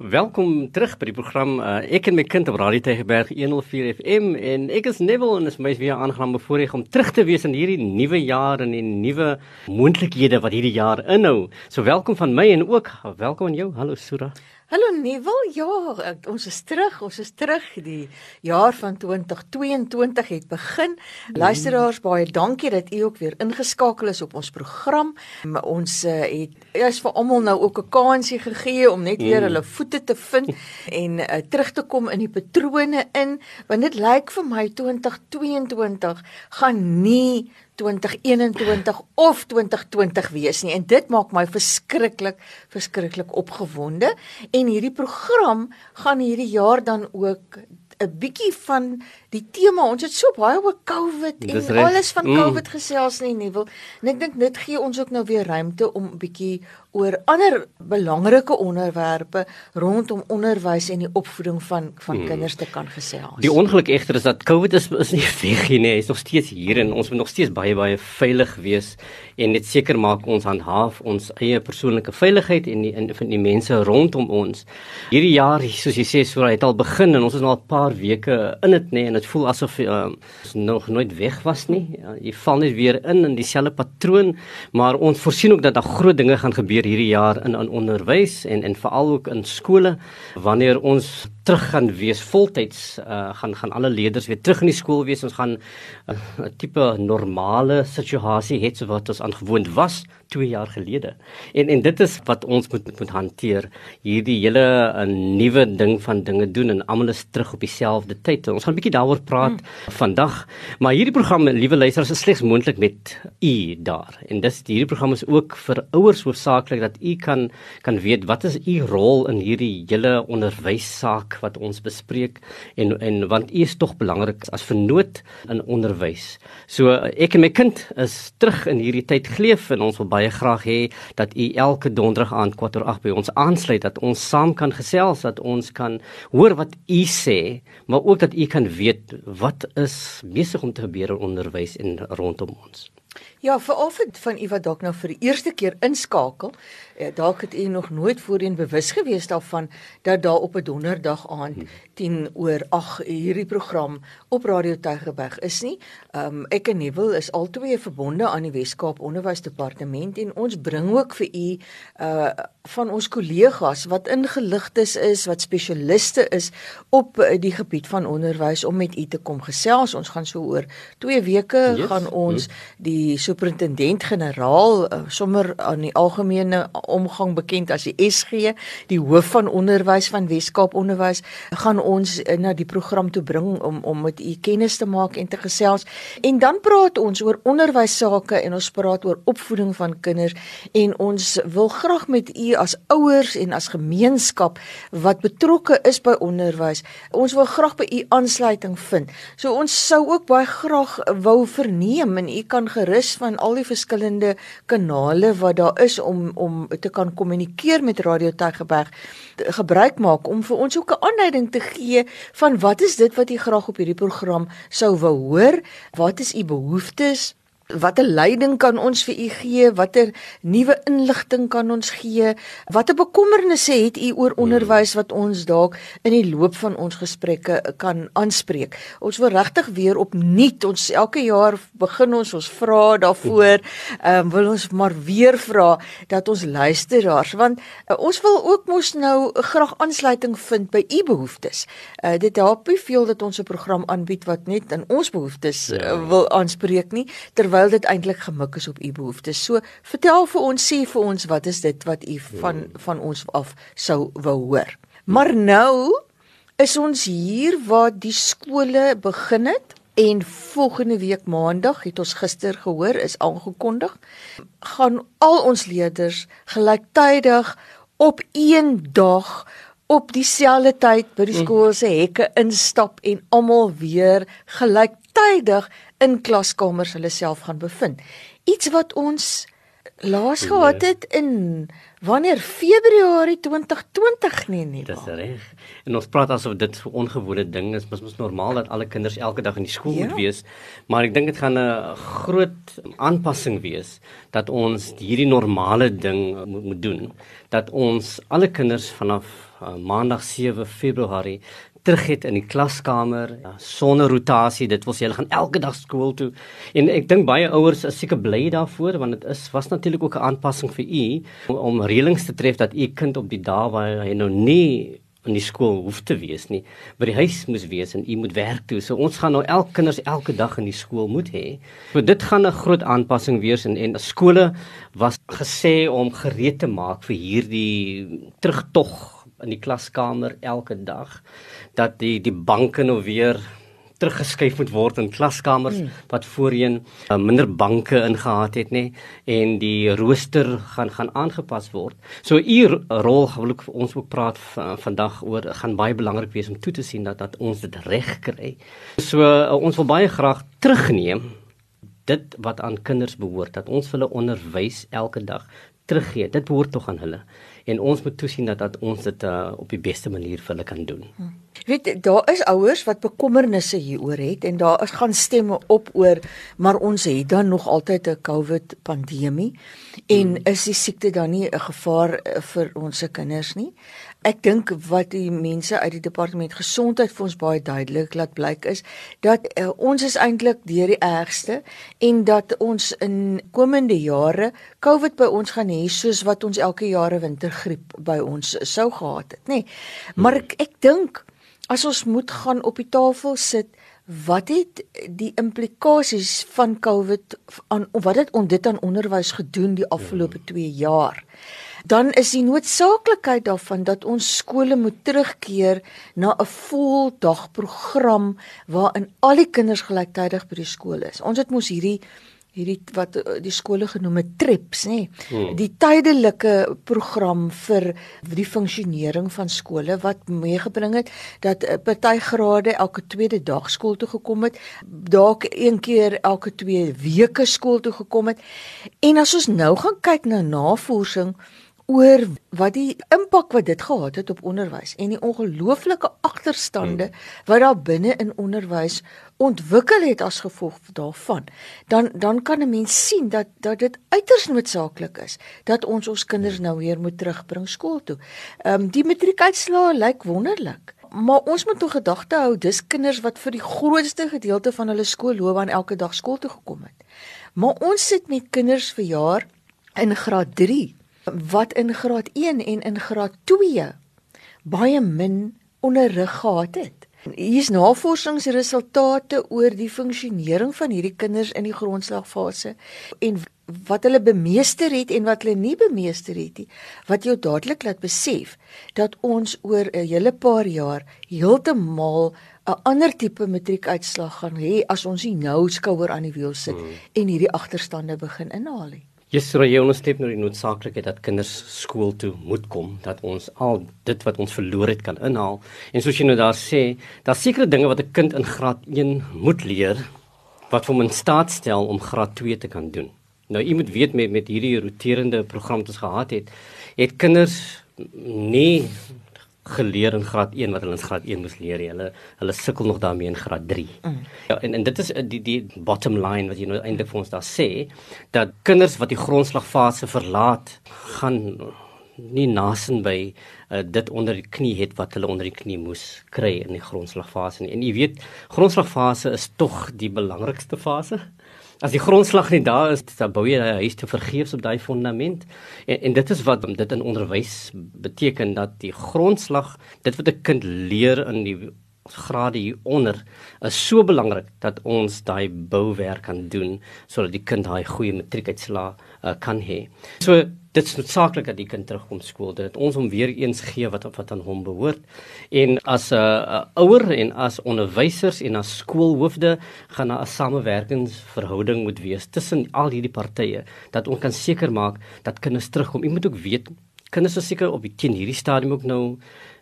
Welkom terug by die program uh, Ek en my kind op Radio Tygerberg 104 FM en ek is Neville en dit is my weer aangenaam bevoorreg om terug te wees in hierdie nuwe jaar en die nuwe moontlikhede wat hierdie jaar inhou. So welkom van my en ook welkom aan jou. Hallo Sura. Hallo Neville. Ja, ons is terug. Ons is terug. Die jaar van 2022 het begin. Luisteraars, baie dankie dat u ook weer ingeskakel is op ons program. Ons uh, het eers vir almal nou ook 'n kansie gegee om net weer mm. hulle voete te vind en uh, terug te kom in die patrone in, want dit lyk vir my 2022 gaan nie 2021 of 2020 wees nie en dit maak my verskriklik verskriklik opgewonde en hierdie program gaan hierdie jaar dan ook 'n bietjie van die tema ons het so baie oor COVID en alles van mm. COVID mm. gesels nie nie wil en ek dink dit gee ons ook nou weer ruimte om 'n bietjie oor ander belangrike onderwerpe rondom onderwys en die opvoeding van van hmm. kinders te kan gesels. Die ongeluk egter is dat COVID is is nie weg nie, hy is nog steeds hier en ons moet nog steeds baie baie veilig wees en net seker maak ons handhaaf ons eie persoonlike veiligheid en die in van die mense rondom ons. Hierdie jaar, soos jy sê, so het al begin en ons is nou al 'n paar weke in dit nê en dit voel asof uh, ons nog nooit weg was nie. Ja, jy val net weer in in dieselfde patroon, maar ons voorsien ook dat daar groot dinge gaan gebeur gebeur hierdie jaar in in onderwys en en veral ook in skole wanneer ons terug gaan wees voltyds uh, gaan gaan alle leerders weer terug in die skool wees. Ons gaan 'n uh, tipe normale situasie hê so wat ons aangewoond was 2 jaar gelede. En en dit is wat ons moet moet hanteer. Hierdie hele 'n uh, nuwe ding van dinge doen en almal is terug op dieselfde tyd. Ons gaan 'n bietjie daaroor praat hmm. vandag. Maar hierdie program liewe luisters is slegs moontlik met u daar. En dis hierdie program is ook vir ouers hoofsaaklik dat u kan kan weet wat is u rol in hierdie hele onderwyssaak wat ons bespreek en en want u is tog belangrik as vernoot in onderwys. So ek en my kind is terug in hierdie tyd geleef en ons wil baie graag hê dat u elke donderdag aand kwartier 8 by ons aansluit dat ons saam kan gesels dat ons kan hoor wat u sê, maar ook dat u kan weet wat is besig om te gebeur in onderwys en rondom ons. Ja, vir of dit van u wat dalk nou vir die eerste keer inskakel, eh, dalk het u nog nooit voorheen bewus gewees daarvan dat daar op 'n donderdag aand 10 oor 8 hierdie program op Radio Tygerberg is nie. Um ek en Neville is albei verbonde aan die Wes-Kaap Onderwysdepartement en ons bring ook vir u uh van ons kollegas wat ingeligtes is, wat spesialiste is op uh, die gebied van onderwys om met u te kom gesels. Ons gaan so oor 2 weke yes. gaan ons die superintendent-generaal uh, sommer aan die algemene omgang bekend as die SG, die hoof van onderwys van Weskaap Onderwys, gaan ons uh, na die program toe bring om om met u kennis te maak en te gesels. En dan praat ons oor onderwys sake en ons praat oor opvoeding van kinders en ons wil graag met u as ouers en as gemeenskap wat betrokke is by onderwys, ons wil graag by u aansluiting vind. So ons sou ook baie graag wou verneem en u kan gerus van al die verskillende kanale wat daar is om om te kan kommunikeer met Radio Tygerberg gebruik maak om vir ons ook 'n aanleiding te gee van wat is dit wat u graag op hierdie program sou wou hoor? Wat is u behoeftes? Watter leiding kan ons vir u gee? Watter nuwe inligting kan ons gee? Watter bekommernisse het u oor onderwys wat ons dalk in die loop van ons gesprekke kan aanspreek? Ons wil regtig weer opnuut ons elke jaar begin ons ons vra daarvoor. Ehm um, wil ons maar weer vra dat ons luisteraars want uh, ons wil ook mos nou graag aansluiting vind by u behoeftes. Uh, dit help nie veel dat ons 'n program aanbied wat net in ons behoeftes uh, wil aanspreek nie terwyl terwyl dit eintlik gemik is op u behoeftes. So vertel vir ons, sê vir ons wat is dit wat u van van ons af sou wou hoor. Maar nou is ons hier waar die skole begin het en volgende week maandag het ons gister gehoor is aangekondig gaan al ons leerders gelyktydig op een dag op dieselfde tyd by die mm. skool se hekke instap en almal weer gelyktydig in klaskamers hulle self gaan bevind. Iets wat ons laas gehad het in wanneer Februarie 2020 nie nie. Dis reg. En ons praat asof dit 'n ongewone ding is, mos mos normaal dat alle kinders elke dag in die skool ja. moet wees, maar ek dink dit gaan 'n groot aanpassing wees dat ons hierdie normale ding moet, moet doen dat ons alle kinders vanaf uh, maandag 7 Februarie terug het in die klaskamer ja, sonder rotasie dit wil sê hulle gaan elke dag skool toe. En ek dink baie ouers is seker bly daarvoor want dit is was natuurlik ook 'n aanpassing vir u om, om reëlings te tref dat u kind op die dae waar hy nou nie in die skool hoef te wees nie by die huis moes wees en u moet werk toe. So ons gaan nou elke kinders elke dag in die skool moet hê. So dit gaan 'n groot aanpassing wees en en skole was gesê om gereed te maak vir hierdie terugtog in die klaskamer elke dag dat die die banke nou weer teruggeskuif moet word in klaskamers mm. wat voorheen uh, minder banke ingehaat het nê en die rooster gaan gaan aangepas word. So u rol wil ek vir ons ook praat vandag oor gaan baie belangrik wees om toe te sien dat dat ons dit reg kry. So uh, ons wil baie graag terugneem dit wat aan kinders behoort dat ons hulle onderwys elke dag teruggee. Dit behoort tog aan hulle en ons moet toesien dat dat ons dit uh, op die beste manier vir hulle kan doen. Hmm. Weet daar is ouers wat bekommernisse hieroor het en daar is gaan stemme op oor maar ons het dan nog altyd 'n COVID pandemie en hmm. is die siekte dan nie 'n gevaar eh, vir ons se kinders nie? Ek dink wat die mense uit die departement gesondheid vir ons baie duidelik laat blyk is dat uh, ons is eintlik deur die ergste en dat ons in komende jare COVID by ons gaan hê soos wat ons elke jare wintergriep by ons sou gehad het, nê. Nee. Maar ek ek dink as ons moet gaan op die tafel sit Wat het die implikasies van COVID aan wat het on dit aan onderwys gedoen die afgelope 2 jaar? Dan is die noodsaaklikheid daarvan dat ons skole moet terugkeer na 'n voldagprogram waarin al die kinders gelyktydig by die skool is. Ons het mos hierdie hierdie wat eh, die skole genoem het trips nê hmm. die tydelike program vir die funksionering van skole wat meegebring het dat eh, party grade elke tweede dag skool toe gekom het dalk een keer elke twee weke skool toe gekom het en as ons nou gaan kyk na navorsing oor wat die impak wat dit gehad het op onderwys en die ongelooflike agterstande wat daar binne in onderwys ontwikkel het as gevolg daarvan dan dan kan 'n mens sien dat dat dit uiters noodsaaklik is dat ons ons kinders nou weer moet terugbring skool toe. Ehm um, die matriekuitslae lyk wonderlik. Maar ons moet tog gedagte hou dis kinders wat vir die grootste gedeelte van hulle skoolloopbaan elke dag skool toe gekom het. Maar ons sit met kinders vir jaar in graad 3 wat in graad 1 en in graad 2 baie min onderrig gehad het. Hier is navorsingsresultate oor die funksionering van hierdie kinders in die grondslagfase en wat hulle bemeester het en wat hulle nie bemeester het nie. Wat jou dadelik laat besef dat ons oor 'n hele paar jaar heeltemal 'n ander tipe matriekuitslag gaan hê as ons nie nou skouer aan die wiel sit hmm. en hierdie agterstande begin inhaal nie. Jesra Jonas het nou die noodsaaklikheid dat kinders skool toe moet kom, dat ons al dit wat ons verloor het kan inhaal. En soos jy nou daar sê, daar sekerre dinge wat 'n kind in graad 1 moet leer wat hom in staat stel om graad 2 te kan doen. Nou jy moet weet met met hierdie roterende program wat ons gehad het, het kinders nie geleer in graad 1 wat hulle in graad 1 moes leer. Hulle hulle sukkel nog daarmee in graad 3. Mm. Ja, en en dit is eh, die die bottom line wat jy nou eintlik vir ons daar sê dat kinders wat die grondslagfase verlaat gaan nie nasin by uh, dit onder die knie het wat hulle onder die knie moes kry in die grondslagfase nie. En jy weet, grondslagfase is tog die belangrikste fase. As die grondslag nie daar is, dan bou jy 'n huis te vergeefs op daai fondament. En, en dit is wat dit in onderwys beteken dat die grondslag, dit wat 'n kind leer in die grade hier onder is so belangrik dat ons daai bouwerk kan doen sodat die kind daai goeie matriekuitslae uh, kan hê. So dit is noodsaaklik dat die kind terugkom skool dat ons hom weer eens gee wat wat aan hom behoort en as 'n uh, ouer en as onderwysers en as skoolhoofde gaan daar 'n samewerkingsverhouding moet wees tussen al hierdie partye dat ons kan seker maak dat kinders terugkom. Jy moet ook weet kinders is seker op die teen hierdie stadium ook nou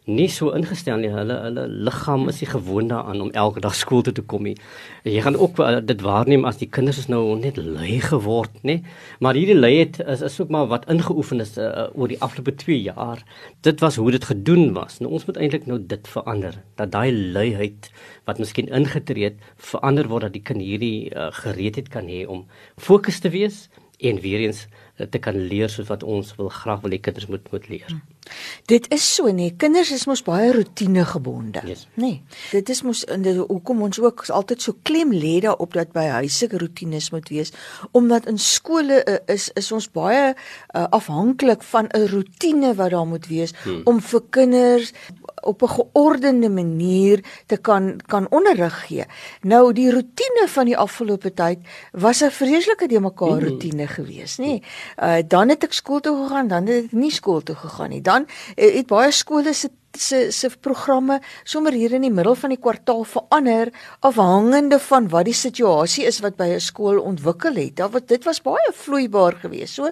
nie so ingestel nie. Hulle hulle liggaam is nie gewoond daaraan om elke dag skool toe te kom nie. Jy gaan ook uh, dit waarneem as die kinders is nou net lui geword, nê? Maar hierdie lui het is is ook maar wat ingeoefen is uh, oor die afgelope 2 jaar. Dit was hoe dit gedoen was. Nou ons moet eintlik nou dit verander. Dat daai luiheid wat miskien ingetree het, verander word dat die kind hierdie uh, gereedheid kan hê om fokus te wees en weer eens te kan leer soos wat ons wil graag wil hê kinders moet moet leer. Hmm. Dit is so nee, kinders is mos baie rotine gebonde. Yes. Nee. Dit is mos in dit hoekom ons ook altyd so klem lê daarop dat by huise rotines moet wees omdat in skole uh, is is ons baie uh, afhanklik van 'n rotine wat daar moet wees hmm. om vir kinders op 'n geordende manier te kan kan onderrig gee. Nou die rotine van die afgelope tyd was 'n vreeslike de mekaar mm. rotine geweest, nê. Uh dan het ek skool toe gegaan, dan het ek nie skool toe gegaan nie. Dan uh, het baie skole se se se programme sommer hier in die middel van die kwartaal verander afhangende van wat die situasie is wat by 'n skool ontwikkel het. Daar wat dit was baie vloeibaar geweest. So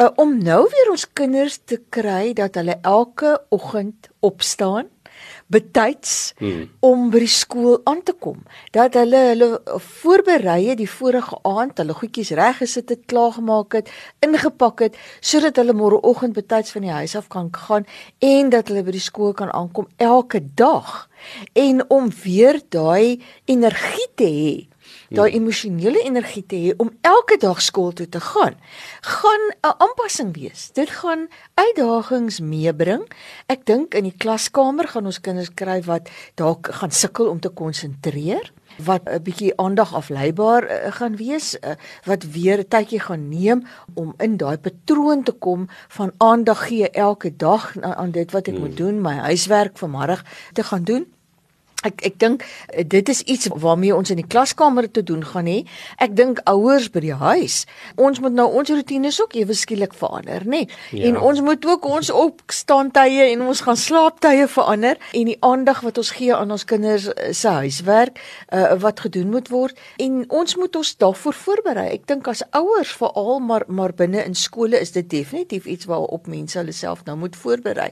uh, om nou weer ons kinders te kry dat hulle elke oggend opstaan betyds hmm. om by die skool aan te kom dat hulle hulle voorberei het die vorige aand hulle goedjies reg gesit het klaar gemaak het ingepak het sodat hulle môreoggend betyds van die huis af kan gaan en dat hulle by die skool kan aankom elke dag en om weer daai energie te hê daai hmm. emosionele energie te hê om elke dag skool toe te gaan, gaan 'n aanpassing wees. Dit gaan uitdagings meebring. Ek dink in die klaskamer gaan ons kinders kry wat dalk gaan sukkel om te konsentreer wat 'n bietjie aandag afleibaar uh, gaan wees uh, wat weer 'n tydjie gaan neem om in daai patroon te kom van aandag gee elke dag aan, aan dit wat ek hmm. moet doen my huiswerk vanmiddag te gaan doen Ek ek dink eh, dit is iets waarmee ons in die klaskamer te doen gaan hê. Ek dink ouers by die huis, ons moet nou ons rotines ook ewe skielik verander, nê? Nee? Ja. En ons moet ook ons opstaantye en ons gaan slaaptye verander en die aandag wat ons gee aan ons kinders eh, se huiswerk uh, wat gedoen moet word en ons moet ons daarvoor voorberei. Ek dink as ouers veral maar maar binne in skole is dit definitief iets waarop mense hulle self nou moet voorberei.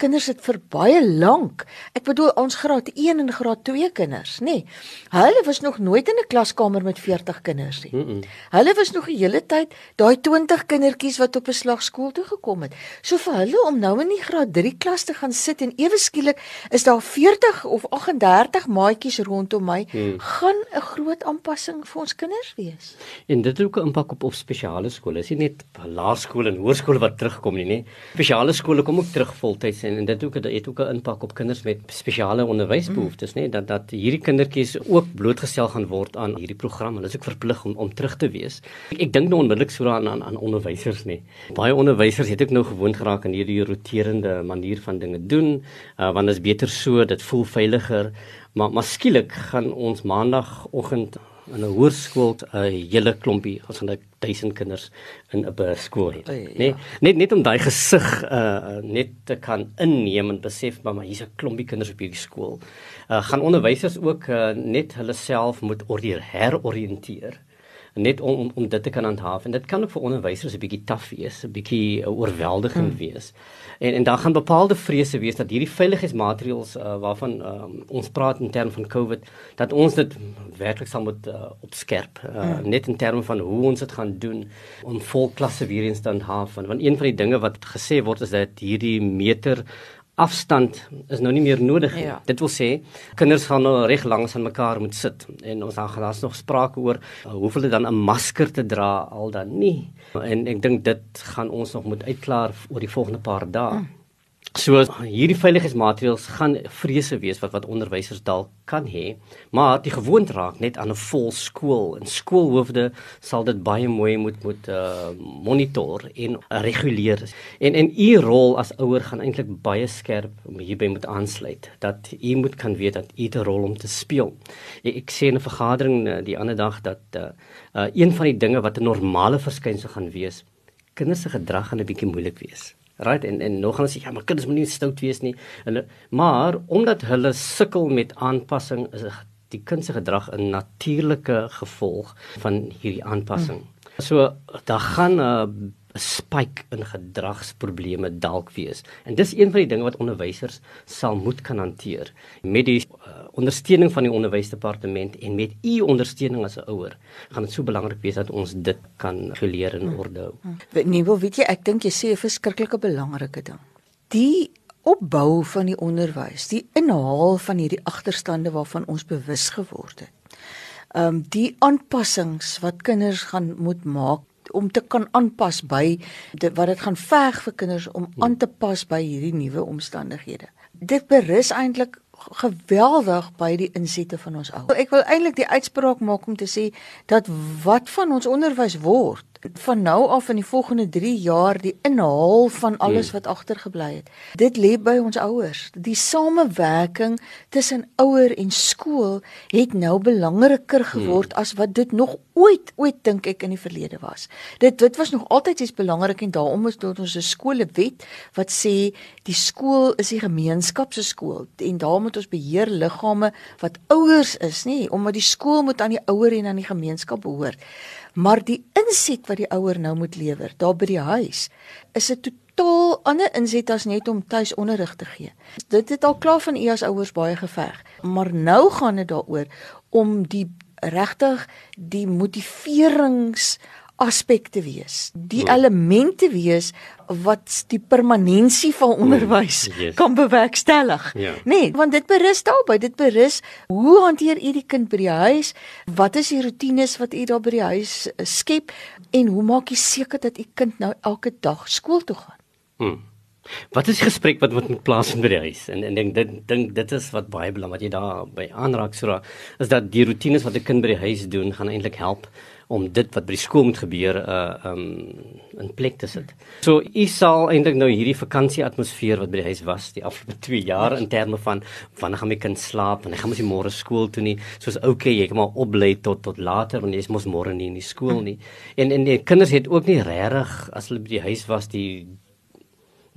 Kinders het vir baie lank. Ek bedoel ons graad 1 en graad 2 kinders, nê. Nee, hulle was nog nooit in 'n klaskamer met 40 kinders nie. Mm -mm. Hulle was nog die hele tyd daai 20 kindertjies wat op 'n slagskool toe gekom het. So vir hulle om nou in die graad 3 klas te gaan sit en ewe skielik is daar 40 of 38 maatjies rondom my, mm. gaan 'n groot aanpassing vir ons kinders wees. En dit het ook 'n impak op op spesiale skole. Dis nie net laerskole en hoërskole wat terugkom nie, nê. Spesiale skole kom ook terug voltyds en, en dit ook het ook 'n impak op kinders met spesiale onderwysbehoeftes. Mm behoeftes nê dat dat hierdie kindertjies ook blootgestel gaan word aan hierdie program. Hulle is ook verplig om om terug te wees. Ek, ek dink nou onmiddellik so aan aan, aan onderwysers nê. Baie onderwysers het ook nou gewoond geraak aan hierdie roterende manier van dinge doen, uh, want dit is beter so, dit voel veiliger. Maar maar skielik gaan ons maandagooggend in 'n hoërskool 'n hele klompie, ons het 1000 kinders in 'n skool hê. Ja. Nee, net net om daai gesig uh net te kan inneem en besef maar hier's 'n klompie kinders op hierdie skool. Uh gaan onderwysers ook uh, net hulle self moet heroriënteer net om, om om dit te kan handhaaf en dit kan ook vir onderwysers 'n bietjie taaf wees, 'n bietjie oorweldigend hmm. wees. En en daar gaan bepaalde vrese wees dat hierdie veiligheidsmaatreëls uh, waarvan uh, ons praat in terme van COVID dat ons dit werklik sal moet uh, opskerp, uh, hmm. net in terme van hoe ons dit gaan doen om volklasse weer eens te handhaaf want een van die dinge wat gesê word is dat hierdie meter afstand is nou nie meer nodig nie. Ja. Dit wil sê kinders gaan nou reg langs aan mekaar moet sit en ons gaan daar's nog sprake oor uh, hoeveel dit dan 'n masker te dra al dan nie. En ek dink dit gaan ons nog moet uitklaar oor die volgende paar dae. Hmm. So hierdie veiligheidsmaatreëls gaan vrese wees wat wat onderwysers dalk kan hê, maar die gewoond raak net aan 'n vol skool en skoolhoofde sal dit baie mooi moet moet uh, monitor en reguleer. En en u rol as ouer gaan eintlik baie skerp hierby moet aansluit dat u moet kan weet dat u 'n rol om te speel. Ek, ek sê in 'n vergadering uh, die ander dag dat uh, uh, een van die dinge wat 'n normale verskynsel gaan wees, kinders se gedrag gaan 'n bietjie moeilik wees right en en nog gaan sê ja maar kinders moenie stout wees nie hulle maar omdat hulle sukkel met aanpassing is die kind se gedrag 'n natuurlike gevolg van hierdie aanpassing hmm. so daar gaan 'n spike in gedragsprobleme dalk wees en dis een van die dinge wat onderwysers sal moet kan hanteer met die uh, ondersteuning van die onderwysdepartement en met u ondersteuning as 'n ouer gaan dit so belangrik wees dat ons dit kan geleer en orde hou. Nee, wel weet jy, ek dink jy sê 'n verskriklike belangrike ding. Die opbou van die onderwys, die inhaal van hierdie agterstande waarvan ons bewus geword het. Ehm um, die aanpassings wat kinders gaan moet maak om te kan aanpas by dit wat dit gaan veg vir kinders om aan te pas by hierdie nuwe omstandighede. Dit berus eintlik geweldig by die insette van ons ouers. Ek wil eintlik die uitspraak maak om te sê dat wat van ons onderwys word van nou af in die volgende 3 jaar die inhaal van alles hmm. wat agtergebly het. Dit lê by ons ouers. Die samewerking tussen ouer en skool het nou belangriker geword hmm. as wat dit nog ooit ooit dink ek in die verlede was. Dit dit was nog altyd iets belangrik en daarom is dit ons 'n skoolwet wat sê die skool is die gemeenskap se skool en daarom moet ons beheer liggame wat ouers is, nê, omdat die skool moet aan die ouer en aan die gemeenskap behoort. Maar die inset wat die ouer nou moet lewer daar by die huis is 'n totaal ander inset as net om tuis onderrig te gee. Dit het al klaar van u as ouers baie geveg, maar nou gaan dit daaroor om die regtig die motiverings aspekte wees, die ja. elemente wees wat die permanensie van hmm, onderwys yes. kan bewerkstellig. Ja. Nee, want dit berus daarby, dit berus hoe hanteer u die kind by die huis? Wat is die rotines wat u daar by die huis eh, skep en hoe maak jy seker dat u kind nou elke dag skool toe gaan? Hmm. Wat is die gesprek wat moet plaasvind by die huis? En en dink dit dink dit is wat baie belangrik wat jy daar by aanraak so is dat die rotines wat 'n kind by die huis doen gaan eintlik help om dit wat by die skool moet gebeur uh um in plek te sit. So u sal eintlik nou hierdie vakansie atmosfeer wat by die huis was die afgelope 2 jaar in terme van wanneer gaan my kind slaap en hy gaan mos môre skool toe nie. Soos okay, jy kan maar opbly tot tot later want jy mos môre nie in die skool nie. En en die kinders het ook nie regtig as hulle by die huis was die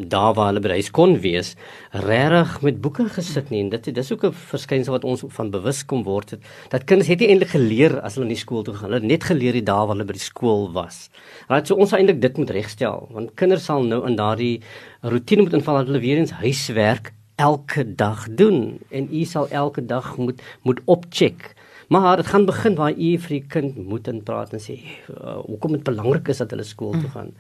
daar waar hulle by huis kon wees, regtig met boeke gesit nie en dit dis ook 'n verskynsel wat ons van bewus kom word het dat kinders het nie eintlik geleer as hulle in die skool toe gaan. Hulle het net geleer die dae waar hulle by die skool was. Right, so ons eintlik dit moet regstel want kinders sal nou in daardie rotine moet inval dat hulle weer eens huiswerk elke dag doen en u sal elke dag moet moet opcheck Maar dit gaan begin waar u vir die kind moet in praat en sê uh, hoekom dit belangrik is dat hulle skool toe gaan.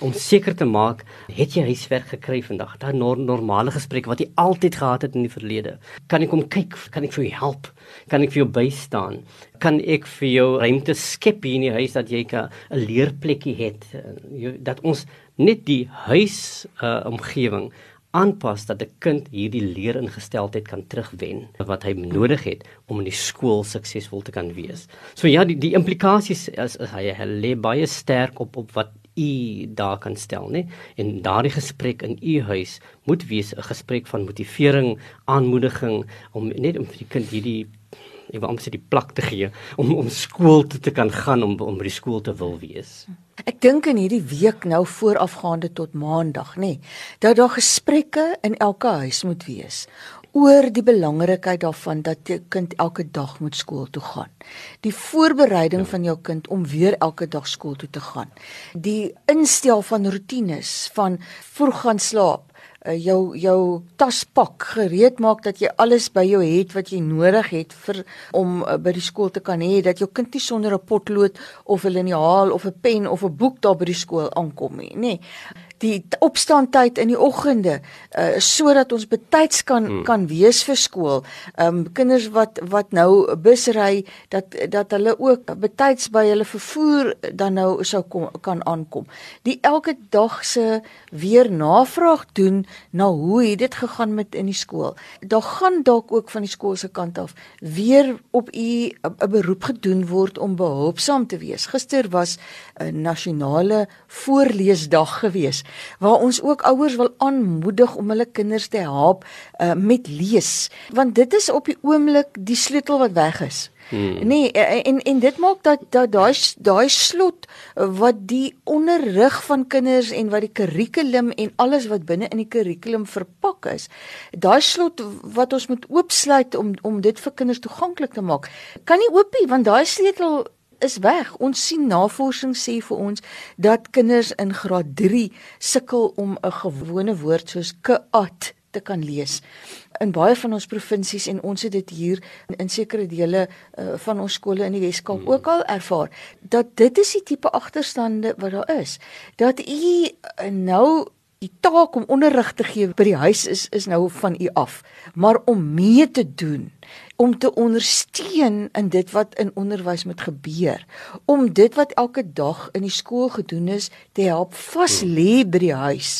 Om seker te maak, het jy huiswerk gekry vandag? Daai normale gesprek wat jy altyd gehad het in die verlede. Kan ek kom kyk? Kan ek vir jou help? Kan ek vir jou bystaan? Kan ek vir jou ruimte skep hier in die huis dat jy 'n leerplekkie het? Uh, dat ons net die huis uh, omgewing aanpas dat 'n kind hierdie leeringesteldheid kan terugwen wat hy nodig het om in die skool suksesvol te kan wees. So ja, die die implikasies is, is hy lê baie sterk op op wat u daar kan stel, nê? En daardie gesprek in u huis moet wees 'n gesprek van motivering, aanmoediging om net om vir die kind hierdie ek wil amper sê die plak te gee om om skool toe te kan gaan om om by die skool te wil wees. Ek dink in hierdie week nou voorafgaande tot maandag, nê, dat daar gesprekke in elke huis moet wees oor die belangrikheid daarvan dat jou kind elke dag moet skool toe gaan. Die voorbereiding ja. van jou kind om weer elke dag skool toe te gaan. Die instel van rotines van vroeg gaan slaap, jou jou taspak gereed maak dat jy alles by jou het wat jy nodig het vir om uh, by die skool te kan hê dat jou kind nie sonder 'n potlood of 'n liniaal of 'n pen of 'n boek daar by die skool aankom nie nê die opstaantyd in die oggende uh, sodat ons betyds kan hmm. kan wees vir skool. Ehm um, kinders wat wat nou busry dat dat hulle ook betyds by hulle vervoer dan nou sou kom, kan aankom. Die elke dag se weer navraag doen na hoe het dit gegaan met in die skool. Daar gaan dalk ook van die skool se kant af weer op u 'n beroep gedoen word om behulpsaam te wees. Gister was 'n nasionale voorleesdag geweest waar ons ook ouers wil aanmoedig om hulle kinders te help uh, met lees want dit is op die oomblik die sleutel wat weg is. Hmm. Nee en en dit maak dat dat daai daai slot wat die onderrig van kinders en wat die kurrikulum en alles wat binne in die kurrikulum verpak is. Daai slot wat ons moet oopsluit om om dit vir kinders toeganklik te maak. Kan nie oopie want daai sleutel is weg. Ons sien navorsing sê vir ons dat kinders in graad 3 sukkel om 'n gewone woord soos kat te kan lees. In baie van ons provinsies en ons het dit hier in, in sekere dele uh, van ons skole in die Weskaap hmm. ook al ervaar dat dit is die tipe agterstande wat daar is. Dat u nou Die taak om onderrig te gee by die huis is is nou van u af, maar om mee te doen, om te ondersteun in dit wat in onderwys moet gebeur, om dit wat elke dag in die skool gedoen is te help vas lê by die huis,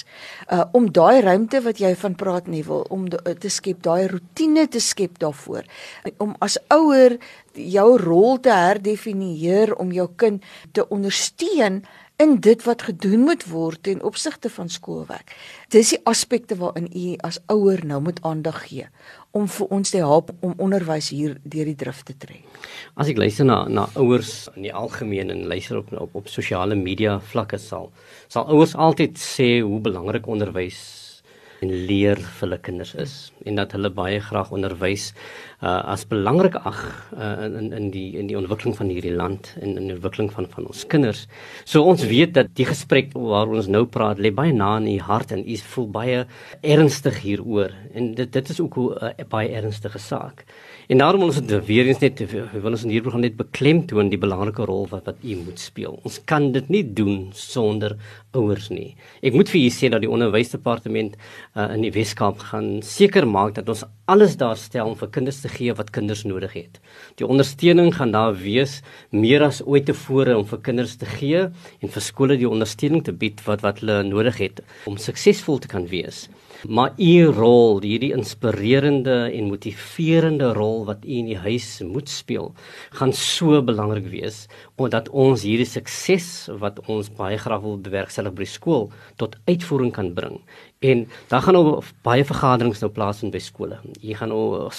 uh, om daai ruimte wat jy van praat nie wil om te skep, daai rotine te skep daarvoor, om as ouer jou rol te herdefinieer om jou kind te ondersteun in dit wat gedoen moet word ten opsigte van skoolwerk. Dis die aspekte waarin u as ouer nou moet aandag gee om vir ons te help om onderwys hier deur die drif te trek. As ek luister na na ouers in die algemeen en luister op op, op sosiale media vlakke sal sal ouers altyd sê hoe belangrik onderwys en leer vir hulle kinders is en dat hulle baie graag onderwys uh, as belangrik ag uh, in in die in die ontwikkeling van hierdie land en in die ontwikkeling van van ons kinders. So ons weet dat die gesprek waar ons nou praat lê baie na in u hart en u voel baie ernstig hieroor en dit dit is ook 'n uh, baie ernstige saak. En daarom ons het weer eens net wil ons in hierdie program net beklemtoon die belangrike rol wat wat u moet speel. Ons kan dit nie doen sonder ouers nie. Ek moet vir u sê dat die onderwysdepartement uh, in die Weskaap gaan seker maak dat ons alles daar stel om vir kinders te gee wat kinders nodig het. Die ondersteuning gaan daar wees meer as ooit tevore om vir kinders te gee en vir skole die ondersteuning te bied wat wat hulle nodig het om suksesvol te kan wees. Maar u rol, hierdie inspirerende en motiverende rol wat u in die huis moet speel, gaan so belangrik wees omdat ons hierdie sukses wat ons baie graag wil bewerkstellig by skool tot uitvoering kan bring. En dan gaan nou baie vergaderings nou plaasvind by skole. Jy gaan nou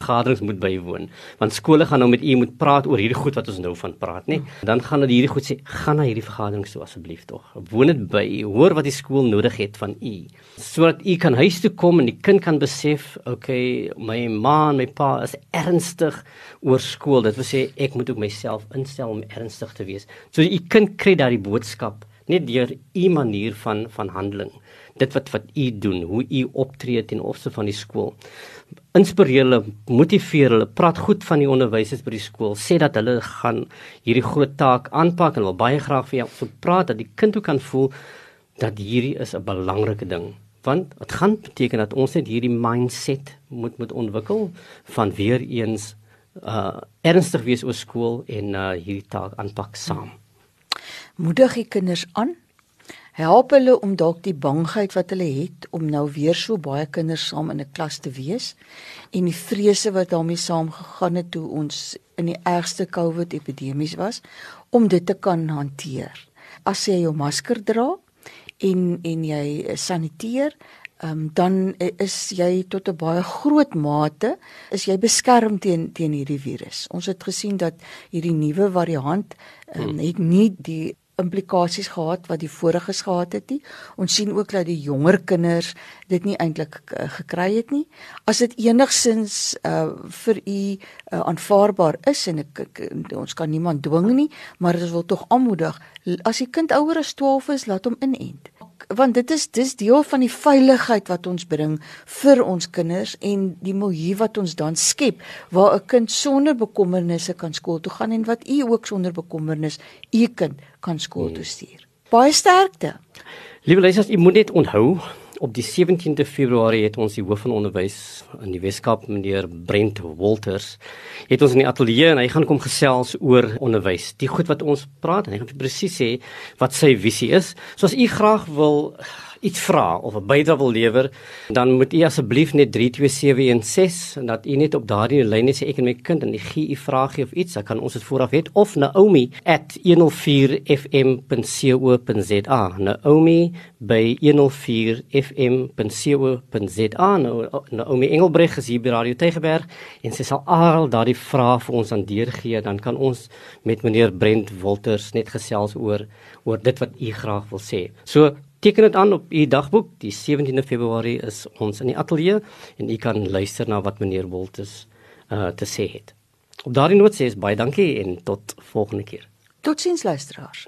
vergaderings moet bywoon. Want skole gaan nou met u moet praat oor hierdie goed wat ons nou van praat nê dan gaan hulle hierdie goed sê gaan na hierdie vergaderings toe asseblief tog. Woon dit by. Hoor wat die skool nodig het van u. Sodat u kan huis toe kom en die kind kan besef okay my ma en my pa is ernstig oor skool. Dit wil sê ek moet ook myself instel om ernstig te wees. So u kind kry daai boodskap net deur u manier van van handeling. Dit wat wat u doen hoe u optree ten opsigte van die skool inspireer hulle, motiveer hulle, praat goed van die onderwysers by die skool, sê dat hulle gaan hierdie groot taak aanpak en wil baie graag vir jou so praat dat die kind ook kan voel dat hierdie is 'n belangrike ding. Want dit gaan beteken dat ons net hierdie mindset moet moet ontwikkel van weer eens uh ernstig wees oor skool en uh hierdie taak aanpak saam. Moedig die kinders aan help hulle om dalk die bangheid wat hulle het om nou weer so baie kinders saam in 'n klas te wees en die vrese wat daarmee saamgegaan het toe ons in die ergste COVID epidemies was om dit te kan hanteer. As jy jou masker dra en en jy saniteer, um, dan is jy tot 'n baie groot mate is jy beskerm teen teen hierdie virus. Ons het gesien dat hierdie nuwe variant um, het nie die implikasies gehad wat die voriges gehad het nie. Ons sien ook dat die jonger kinders dit nie eintlik uh, gekry het nie. As dit enigsins uh, vir u uh, aanvaarbaar is en ek, ek, ons kan niemand dwing nie, maar dit wil tog aanmoedig as die kind ouer as 12 is, laat hom inent want dit is dis deel van die veiligheid wat ons bring vir ons kinders en die milieu wat ons dan skep waar 'n kind sonder bekommernisse kan skool toe gaan en wat u ook sonder bekommernis u kind kan skool toe stuur. Baie sterkte. Liewe leerders, u moet net onthou op die 17de Februarie het ons die hoof van onderwys in die Weskaap meneer Brent Walters het ons in die ateljee en hy gaan kom gesels oor onderwys. Die goed wat ons praat en hy gaan presies sê wat sy visie is. So as u graag wil iets vra of 'n bydrae wil lewer, dan moet u asseblief net 32716 en dat u net op daardie lyn sê ek en my kind en ek gee u vraagie of iets, dan kan ons dit vooraf hê of naomi@104fm.co.za. Naomi by 104fm.co.za. Nou Naomi Engelbreg is hier by Radio Tygerberg en sy sal al daardie vrae vir ons aan deurgee, dan kan ons met meneer Brent Wolters net gesels oor oor dit wat u graag wil sê. So teken dit aan op u dagboek. Die 17de Februarie is ons in die ateljee en u kan luister na wat meneer Wolters uh te sê het. Op daardie noot sê ek baie dankie en tot volgende keer. Totsiens luisteraars.